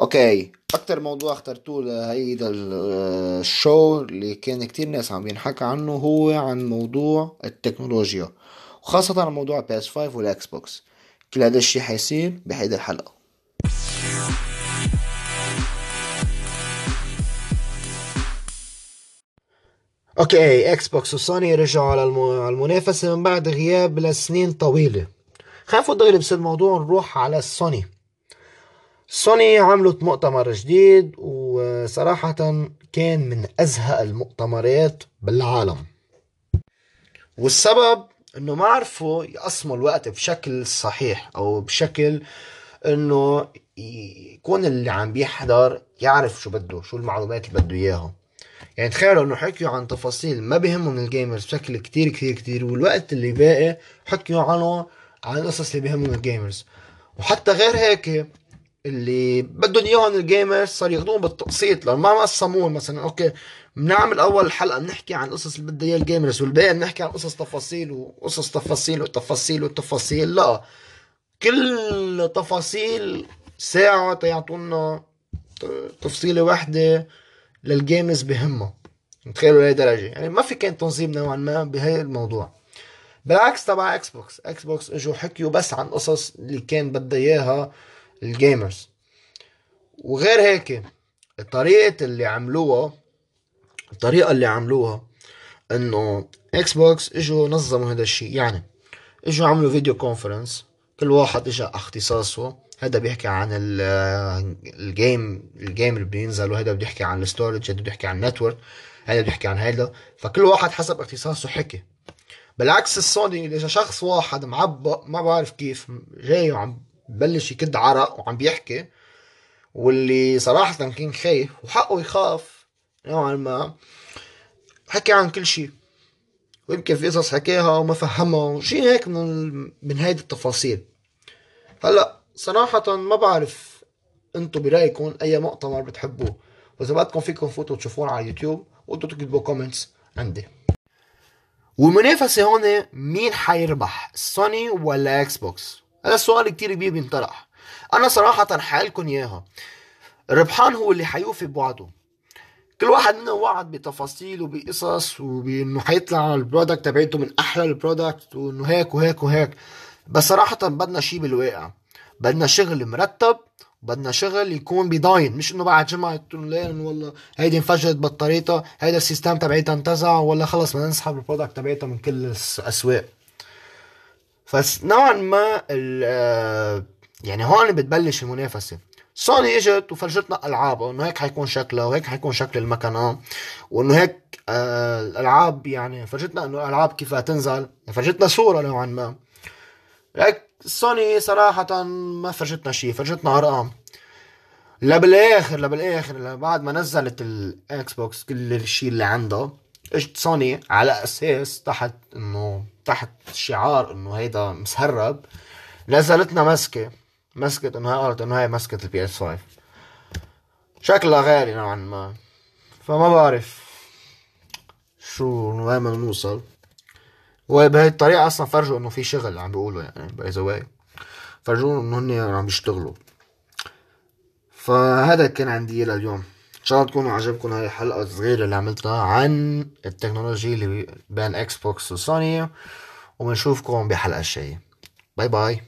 Okay. أكتر موضوع اخترتوه لهيدا الشو اللي كان كتير ناس عم ينحكى عنه هو عن موضوع التكنولوجيا وخاصة عن موضوع PS 5 وال Xbox كل هذا الشي حيصير بهيدي الحلقة. okay Xbox و Sony رجعوا على المنافسة من بعد غياب لسنين طويلة. نفوت دغري بس الموضوع نروح على ال Sony، Sony عملت مؤتمر جديد وصراحة كان من أزهق المؤتمرات بالعالم. والسبب إنه ما عرفوا يقسموا الوقت بشكل صحيح أو بشكل إنه يكون اللي عم بيحضر يعرف شو بده شو المعلومات اللي بده إياها. يعني تخيلوا إنه حكيوا عن تفاصيل ما بيهمهم ال gamers بشكل كتير كتير كتير والوقت اللي باقي حكيوا عنه عن القصص اللي بيهمهم ال gamers وحتى غير هيك اللي بدهم إياهم ال gamers صار ياخذوهم بالتقسيط. لو ما قسموهم مثلا okay بنعمل أول حلقة بنحكي عن قصص اللي بدها اياه ال gamers والباقي بنحكي عن قصص تفاصيل وقصص تفاصيل وتفاصيل وتفاصيل. لا كل تفاصيل ساعة تيعطونا تفصيلة واحدة لل gamers بهمها. تخيلوا لهي درجة؟ يعني ما في كان تنظيم نوعا ما بهي الموضوع. بالعكس تبع Xbox، Xbox إجوا حكيوا بس عن قصص اللي كان بدها إياها ال gamers. وغير هيك الطريقة اللي عملوها الطريقة اللي عملوها إنه Xbox إجوا نظموا هذا الشيء. يعني إجوا عملوا video conference كل واحد اجى اختصاصه. هذا بيحكي عن ال game ال game اللي بينزل وهذا بده يحكي عن ال storage هذا بده يحكي عن ال network هذا بده يحكي عن هذا فكل واحد حسب اختصاصه حكي. بالعكس السوني إذا شخص واحد معبق ما بعرف كيف جاي وعم ببلش يكد عرق وعم بيحكي واللي صراحة كان خايف وحقه يخاف نوعا ما. حكي عن كل شيء ويمكن في قصص حكاها وما فهمها وشي هيك من من هيدي التفاصيل. هلأ صراحة ما بعرف أنتم برأيكم أي مؤتمر بتحبوه. وإذا بدكم فيكم فوتوا تشوفونا على اليوتيوب وأنتم تكتبوا comments عندي. والمنافسة هون مين حيربح سوني ولا Xbox هذا السؤال كتير كبير بينطرح. أنا صراحة حقلكم إياها. الربحان هو اللي حيوفي بوعده كل واحد منا وعد بتفاصيل وبقصص وبإنه حيطلع ال product تبعته من أحلى ال product وإنه هيك وهيك وهيك. بس صراحة بدنا شيء بالواقع. بدنا شغل مرتب بدنا شغل يكون يضاين. مش إنه بعد جمعة تقول لين والله هيدي انفجرت بطاريتها هيدا ال system تبعيتها انتزع ولا خلص بدنا نسحب ال product تبعيتها من كل الأسواق. فنوعا ما يعني هون بتبلش المنافسة. سوني إجت وفرجتنا ألعاب انه هيك حيكون شكلها وهيك حيكون شكل المكنة وإنه هيك آه الألعاب يعني فرجتنا إنه الألعاب كيف تنزل فرجتنا صورة نوعا ما. لك سوني صراحة ما فرجتنا شيء فرجتنا أرقام. لا بالاخر لا بالاخر بعد ما نزلت الاكس بوكس كل الشيء اللي عندها إجت سوني على أساس تحت إنه تحت شعار إنه هيدا مسهرب نزلتنا مسكه مسكة إنه هاي قالت إنه هاي مسكة البي اس 5 شكلها غالي نوعا ما. فما بعرف شو وين بدنا نوصل. وبهي الطريقة أصلا فرجوا إنه في شغل عم بيقولوا يعني by the way فرجوا إنه هن عم بيشتغلوا. فهذا كان عندي لليوم. شاء الله تكونوا عجبكم هاي الحلقة الصغيرة اللي عملتها عن التكنولوجيا اللي بين إكس بوكس وسوني وبنشوفكم بحلقة الجاية. bye bye.